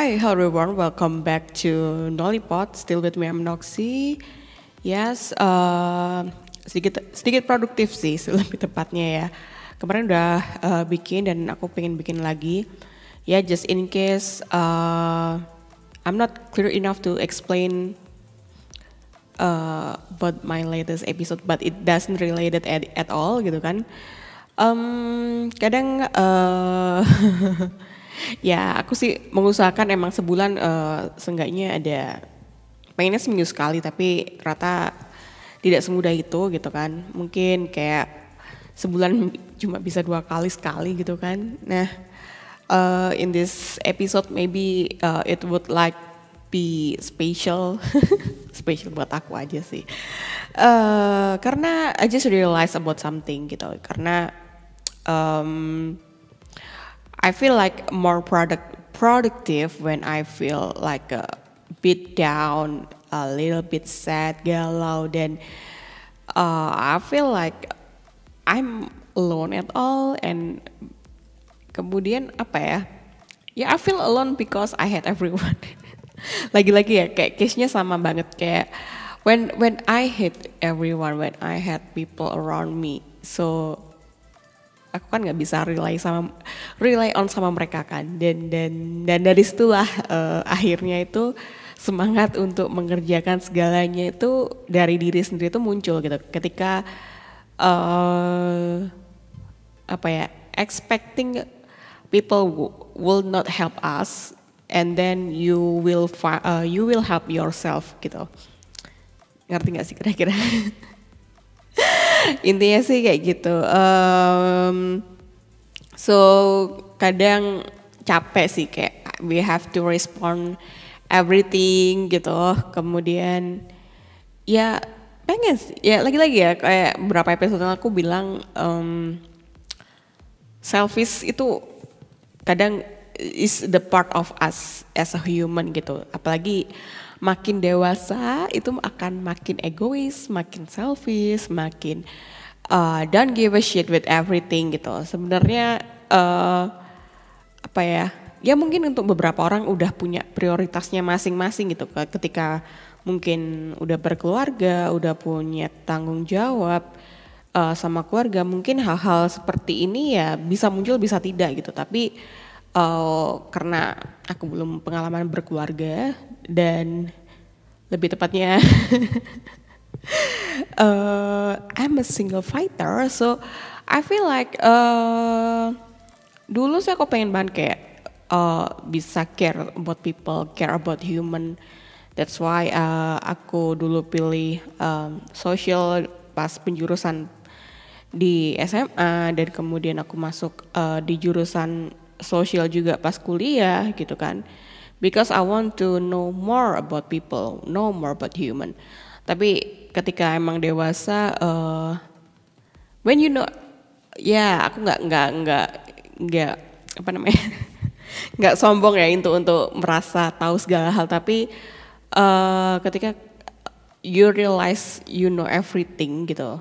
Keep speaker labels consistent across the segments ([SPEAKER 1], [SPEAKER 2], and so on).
[SPEAKER 1] Hi, hello everyone. Welcome back to Nollipod. Still with me, I'm Noxy. Yes, uh, sedikit sedikit produktif sih, lebih tepatnya ya. Kemarin udah uh, bikin dan aku pengen bikin lagi. Ya, yeah, just in case uh, I'm not clear enough to explain uh, about my latest episode, but it doesn't relate it at, at all gitu kan. Um, kadang uh, ya aku sih mengusahakan emang sebulan uh, seenggaknya ada pengennya seminggu sekali tapi rata tidak semudah itu gitu kan. Mungkin kayak sebulan cuma bisa dua kali sekali gitu kan. Nah uh, in this episode maybe uh, it would like be special. Special buat aku aja sih. Uh, karena I just realize about something gitu. Karena um, I feel like more product productive when I feel like a bit down, a little bit sad, galau, then uh, I feel like I'm alone at all and kemudian apa ya? Ya I feel alone because I hate everyone. Lagi-lagi ya kayak case-nya sama banget kayak when when I hate everyone, when I hate people around me. So aku kan nggak bisa rely sama rely on sama mereka kan. Dan dan dan dari situlah uh, akhirnya itu semangat untuk mengerjakan segalanya itu dari diri sendiri itu muncul gitu. Ketika uh, apa ya expecting people will not help us and then you will uh, you will help yourself gitu. Ngerti nggak sih kira-kira intinya sih kayak gitu. Um, so kadang capek sih kayak we have to respond everything gitu. Kemudian ya pengen sih. Ya lagi-lagi ya kayak beberapa episode aku bilang um, selfish itu kadang is the part of us as a human gitu. Apalagi makin dewasa itu akan makin egois, makin selfish, makin uh, don't give a shit with everything gitu. Sebenarnya uh, apa ya? Ya mungkin untuk beberapa orang udah punya prioritasnya masing-masing gitu. Ketika mungkin udah berkeluarga, udah punya tanggung jawab uh, sama keluarga, mungkin hal-hal seperti ini ya bisa muncul bisa tidak gitu. Tapi uh, karena aku belum pengalaman berkeluarga dan lebih tepatnya uh, I'm a single fighter so I feel like uh, dulu sih aku pengen banget kayak uh, bisa care about people care about human. That's why uh, aku dulu pilih um, social pas penjurusan di SMA dan kemudian aku masuk uh, di jurusan sosial juga pas kuliah gitu kan because I want to know more about people, know more about human. Tapi ketika emang dewasa, uh, when you know, ya aku nggak nggak nggak nggak apa namanya, nggak sombong ya untuk untuk merasa tahu segala hal. Tapi uh, ketika you realize you know everything gitu,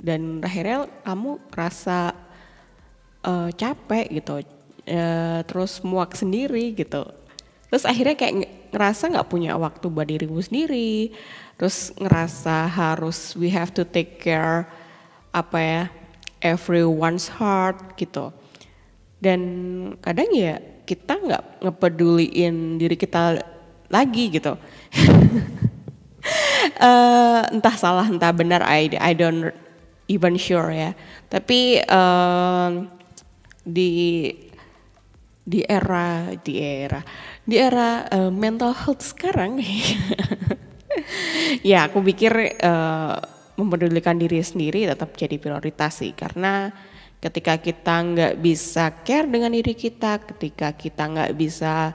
[SPEAKER 1] dan akhirnya kamu rasa uh, capek gitu, uh, terus muak sendiri gitu. Terus akhirnya kayak ngerasa nggak punya waktu buat dirimu sendiri. Terus ngerasa harus we have to take care apa ya everyone's heart gitu. Dan kadang ya kita nggak ngepeduliin diri kita lagi gitu. Uh, entah salah entah benar I I don't even sure ya. Tapi uh, di di era di era di era uh, mental health sekarang. Ya aku pikir uh, mempedulikan diri sendiri tetap jadi prioritas sih. Karena ketika kita nggak bisa care dengan diri kita ketika kita nggak bisa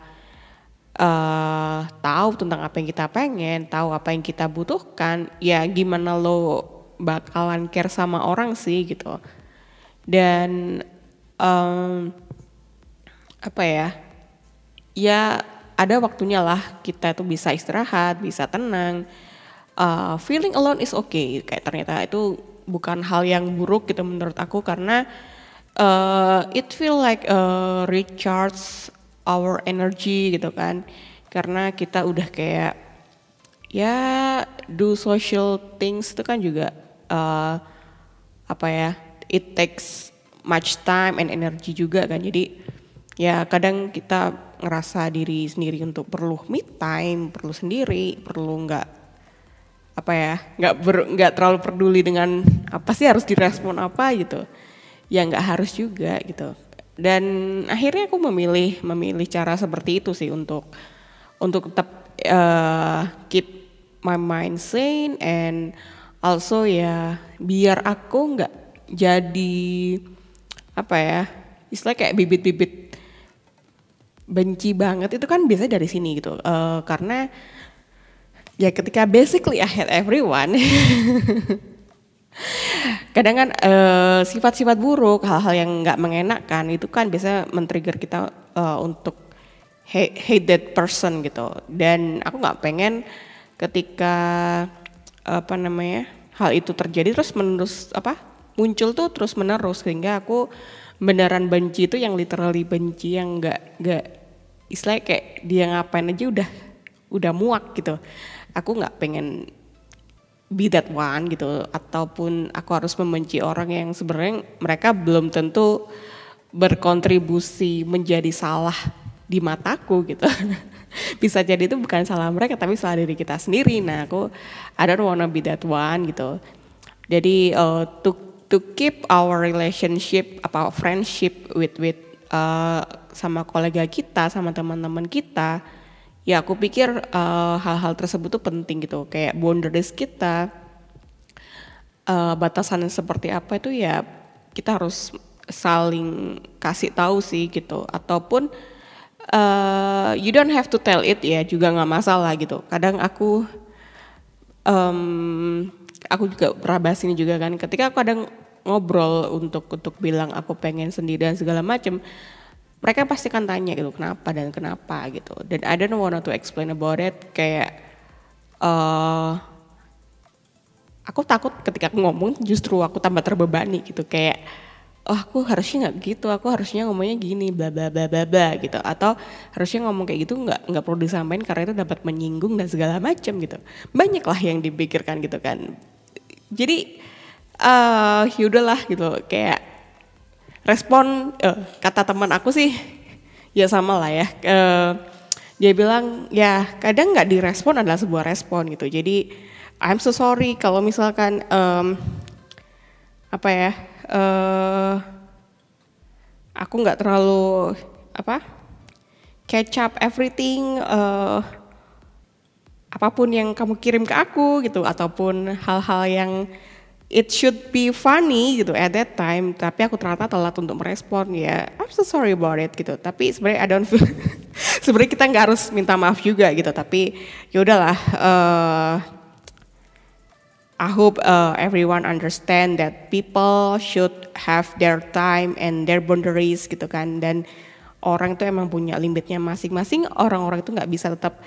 [SPEAKER 1] uh, tahu tentang apa yang kita pengen tahu apa yang kita butuhkan ya gimana lo bakalan care sama orang sih gitu. Dan um, apa ya ya ada waktunya lah kita tuh bisa istirahat, bisa tenang. Uh, feeling alone is okay. Kayak ternyata itu bukan hal yang buruk gitu menurut aku karena uh, it feel like a recharge our energy gitu kan karena kita udah kayak ya do social things itu kan juga uh, apa ya it takes much time and energy juga kan jadi ya kadang kita ngerasa diri sendiri untuk perlu me time perlu sendiri perlu nggak apa ya nggak nggak terlalu peduli dengan apa sih harus direspon apa gitu. Ya nggak harus juga gitu. Dan akhirnya aku memilih memilih cara seperti itu sih untuk untuk tetap uh, keep my mind sane and also ya biar aku nggak jadi apa ya istilah kayak bibit-bibit benci banget itu kan biasa dari sini gitu. Uh, karena ya ketika basically I hate everyone. Kadang kan uh, sifat-sifat buruk hal-hal yang nggak mengenakan itu kan biasa men-trigger kita uh, untuk hate, hate that person gitu. Dan aku nggak pengen ketika apa namanya hal itu terjadi terus menerus apa muncul tuh terus menerus sehingga aku beneran benci itu yang literally benci yang nggak nggak istilah kayak dia ngapain aja udah udah muak gitu. Aku nggak pengen be that one gitu ataupun aku harus membenci orang yang sebenarnya mereka belum tentu berkontribusi menjadi salah di mataku gitu. Bisa jadi itu bukan salah mereka tapi salah diri kita sendiri. Nah aku I don't wanna be that one gitu. Jadi uh, to to keep our relationship apa friendship with with uh, sama kolega kita sama teman-teman kita ya aku pikir uh, hal-hal uh, tersebut tuh penting gitu kayak boundaries kita uh, batasan seperti apa itu ya kita harus saling kasih tahu sih gitu ataupun uh, you don't have to tell it ya juga nggak masalah gitu. Kadang aku um, aku juga pernah bahas ini juga kan. Ketika aku kadang ngobrol untuk untuk bilang aku pengen sendiri dan segala macam, mereka pasti kan tanya gitu kenapa dan kenapa? gitu. Dan I don't want to explain about it kayak uh, aku takut ketika aku ngomong justru aku tambah terbebani gitu kayak oh aku harusnya nggak gitu aku harusnya ngomongnya gini bla bla bla bla bla gitu. Atau harusnya ngomong kayak gitu nggak nggak perlu disampaikan karena itu dapat menyinggung dan segala macam gitu. Banyak lah yang dipikirkan gitu kan. Jadi uh, yaudahlah gitu. Kayak respon uh, kata teman aku sih ya sama lah ya. Uh, dia bilang ya kadang nggak direspon adalah sebuah respon gitu. Jadi I'm so sorry kalau misalkan um, apa ya uh, aku nggak terlalu apa catch up everything uh, apa pun yang kamu kirim ke aku gitu. Ataupun hal-hal yang it should be funny gitu at that time. Tapi aku ternyata telat untuk merespon ya. I'm so sorry about it gitu. Tapi sebenarnya I don't feel sebenarnya kita nggak harus minta maaf juga gitu. Tapi yaudahlah uh, I hope uh, everyone understand that people should have their time and their boundaries gitu kan. Dan orang itu emang punya limitnya masing-masing. Orang-orang itu nggak bisa tetap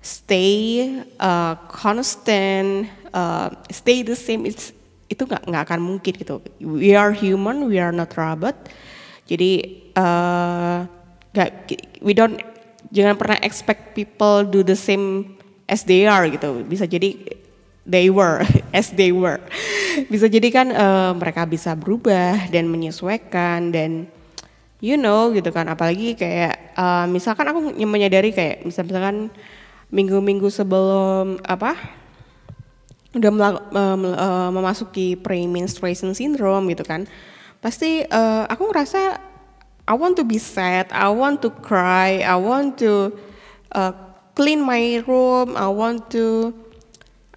[SPEAKER 1] stay uh, constant uh, stay the same. It's, itu nggak nggak akan mungkin gitu. We are human we are not robot. Jadi uh, we don't jangan pernah expect people do the same as they are gitu. Bisa jadi they were as they were. Bisa jadi kan uh, mereka bisa berubah dan menyesuaikan dan you know gitu kan. Apalagi kayak uh, misalkan aku menyadari kayak misalkan minggu-minggu sebelum apa udah uh, memasuki pre-menstruation syndrome gitu kan pasti uh, aku ngerasa I want to be sad I want to cry I want to uh, clean my room I want to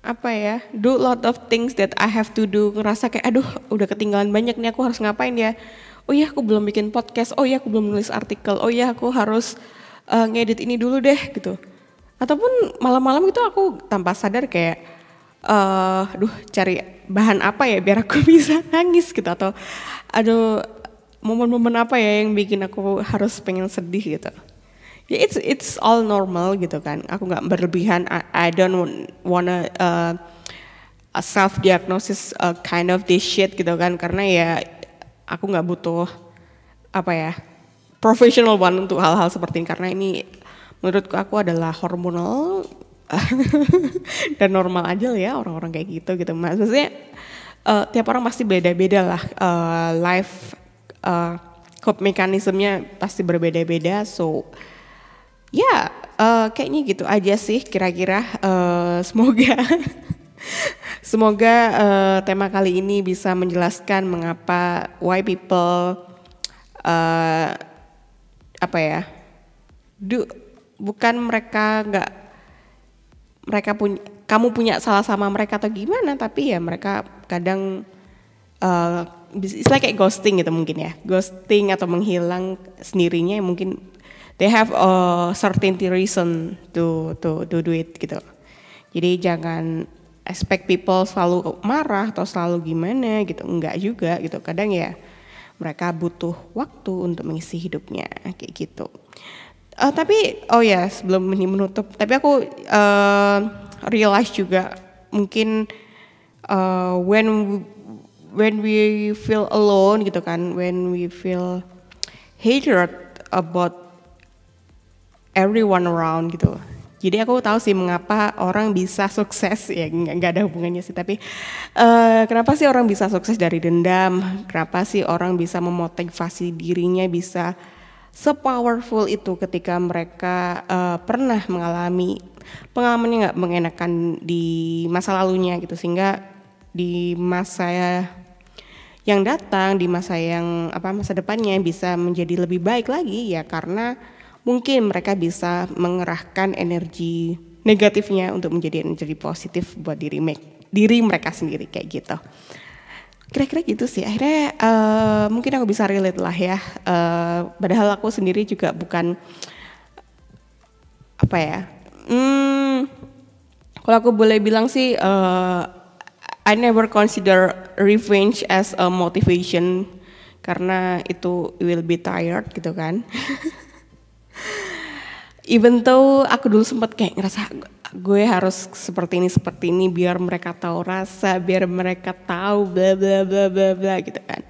[SPEAKER 1] apa ya do lot of things that I have to do. Ngerasa kayak aduh udah ketinggalan banyak nih aku harus ngapain ya? Oh iya aku belum bikin podcast. Oh iya aku belum nulis artikel. Oh iya aku harus uh, ngedit ini dulu deh gitu. Ataupun malam-malam itu aku tanpa sadar kayak uh, aduh cari bahan apa ya biar aku bisa nangis gitu atau aduh momen-momen apa ya yang bikin aku harus pengen sedih gitu. Ya it's it's all normal gitu kan. Aku nggak berlebihan. I, I don't wanna uh, a self diagnosis uh, kind of this shit gitu kan. Karena ya aku nggak butuh apa ya professional one untuk hal-hal seperti ini. Karena ini menurutku aku adalah hormonal dan normal aja ya orang-orang kayak gitu gitu. Maksudnya uh, tiap orang pasti beda-beda lah. Uh, life uh, cop mekanismenya pasti berbeda-beda. So ya yeah, uh, kayaknya gitu aja sih kira-kira. Uh, semoga semoga uh, tema kali ini bisa menjelaskan mengapa why people uh, apa ya do bukan mereka nggak mereka punya kamu punya salah sama mereka atau gimana tapi ya mereka kadang uh, istilah kayak ghosting gitu mungkin ya. Ghosting atau menghilang sendirinya mungkin they have a certainty reason to to to do it gitu. Jadi jangan expect people selalu marah atau selalu gimana gitu. Enggak juga gitu. Kadang ya mereka butuh waktu untuk mengisi hidupnya kayak gitu uh, tapi oh ya sebelum ini menutup tapi aku uh, realize juga mungkin uh, when when we feel alone gitu kan when we feel hatred about everyone around gitu. Jadi aku tahu sih mengapa orang bisa sukses ya nggak ada hubungannya sih tapi uh, kenapa sih orang bisa sukses dari dendam? Kenapa sih orang bisa memotivasi dirinya bisa sepowerful itu ketika mereka uh, pernah mengalami pengalaman yang nggak mengenakan di masa lalunya gitu sehingga di masa yang datang di masa yang apa masa depannya bisa menjadi lebih baik lagi ya karena mungkin mereka bisa mengerahkan energi negatifnya untuk menjadi energi positif buat diri diri mereka sendiri kayak gitu. Kira-kira gitu sih. Akhirnya uh, mungkin aku bisa relate lah ya. Uh, padahal aku sendiri juga bukan apa ya. Hmm, kalau aku boleh bilang sih uh, I never consider revenge as a motivation karena itu will be tired gitu kan. Even though aku dulu sempat kayak ngerasa gue harus seperti ini seperti ini biar mereka tahu rasa, biar mereka tahu bla bla bla bla bla gitu kan.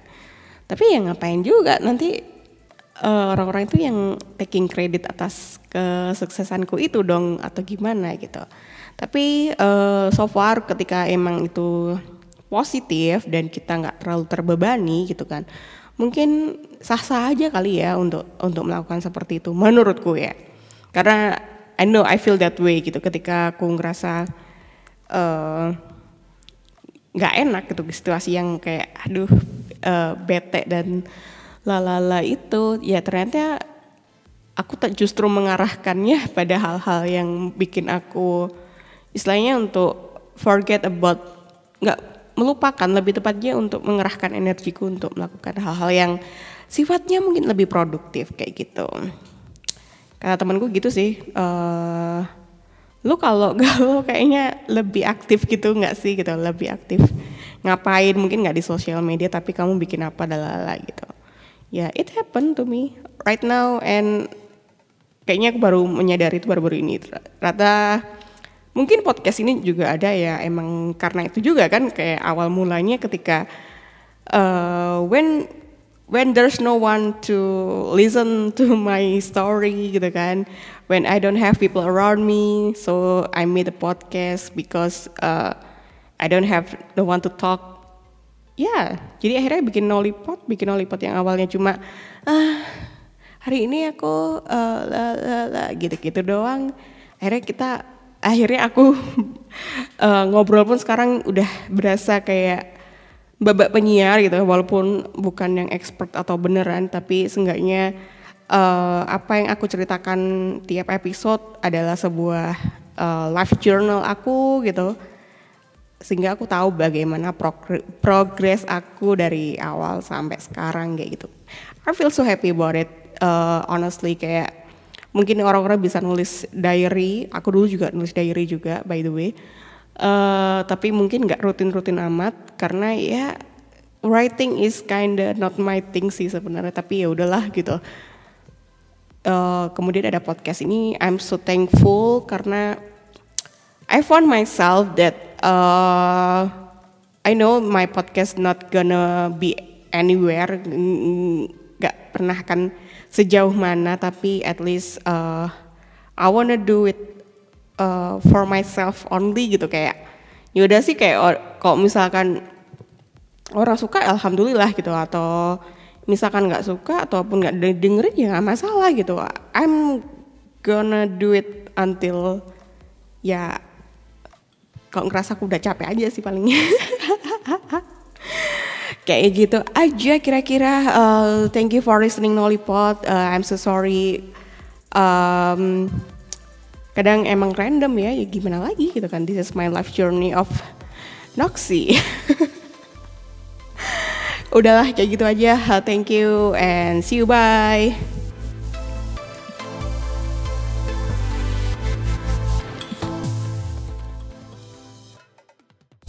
[SPEAKER 1] Tapi ya ngapain juga nanti uh, orang-orang itu yang taking credit atas kesuksesanku itu dong atau gimana gitu. Tapi uh, so far ketika emang itu positif dan kita nggak terlalu terbebani gitu kan, mungkin sah-sah aja kali ya untuk untuk melakukan seperti itu menurutku ya. Karena I know I feel that way gitu ketika aku ngerasa eh, nggak uh, enak gitu situasi yang kayak aduh uh, bete dan lalala itu ya ternyata aku tak justru mengarahkannya pada hal-hal yang bikin aku istilahnya untuk forget about nggak melupakan lebih tepatnya untuk mengerahkan energiku untuk melakukan hal-hal yang sifatnya mungkin lebih produktif kayak gitu. Karena temanku gitu sih, uh, lu kalau galau kayaknya lebih aktif gitu nggak sih gitu, lebih aktif ngapain mungkin nggak di sosial media tapi kamu bikin apa dalala gitu. Ya yeah, it happened to me right now and kayaknya aku baru menyadari itu baru-baru ini. Rata mungkin podcast ini juga ada ya emang karena itu juga kan kayak awal mulanya ketika uh, when when there's no one to listen to my story gitu kan. When I don't have people around me so I made a podcast because uh, I don't have the one to talk. Ya yeah, jadi akhirnya bikin nolipot bikin nolipot yang awalnya cuma ah hari ini aku uh, gitu-gitu doang. Akhirnya kita akhirnya aku uh, ngobrol pun sekarang udah berasa kayak babak penyiar gitu walaupun bukan yang expert atau beneran tapi seenggaknya uh, apa yang aku ceritakan tiap episode adalah sebuah uh, life journal aku gitu. Sehingga aku tahu bagaimana progres aku dari awal sampai sekarang kayak gitu. I feel so happy about it uh, honestly kayak mungkin orang-orang bisa nulis diary aku dulu juga nulis diary juga by the way uh, tapi mungkin nggak rutin-rutin amat karena ya writing is kinda not my thing sih sebenarnya tapi ya udahlah gitu. Uh, kemudian ada podcast ini I'm so thankful karena I found myself that uh, I know my podcast not gonna be anywhere nggak pernah kan sejauh mana tapi at least uh, I wanna do it uh, for myself only gitu kayak yaudah sih kayak kalau misalkan orang suka alhamdulillah gitu atau misalkan nggak suka ataupun nggak dengerin ya nggak masalah gitu. I'm gonna do it until ya kalau ngerasa aku udah capek aja sih palingnya kayak gitu aja kira-kira uh, thank you for listening Nollypot uh, I'm so sorry. Um, kadang emang random ya ya gimana lagi gitu kan. This is my life journey of Noxy udahlah kayak gitu aja. Thank you and see you bye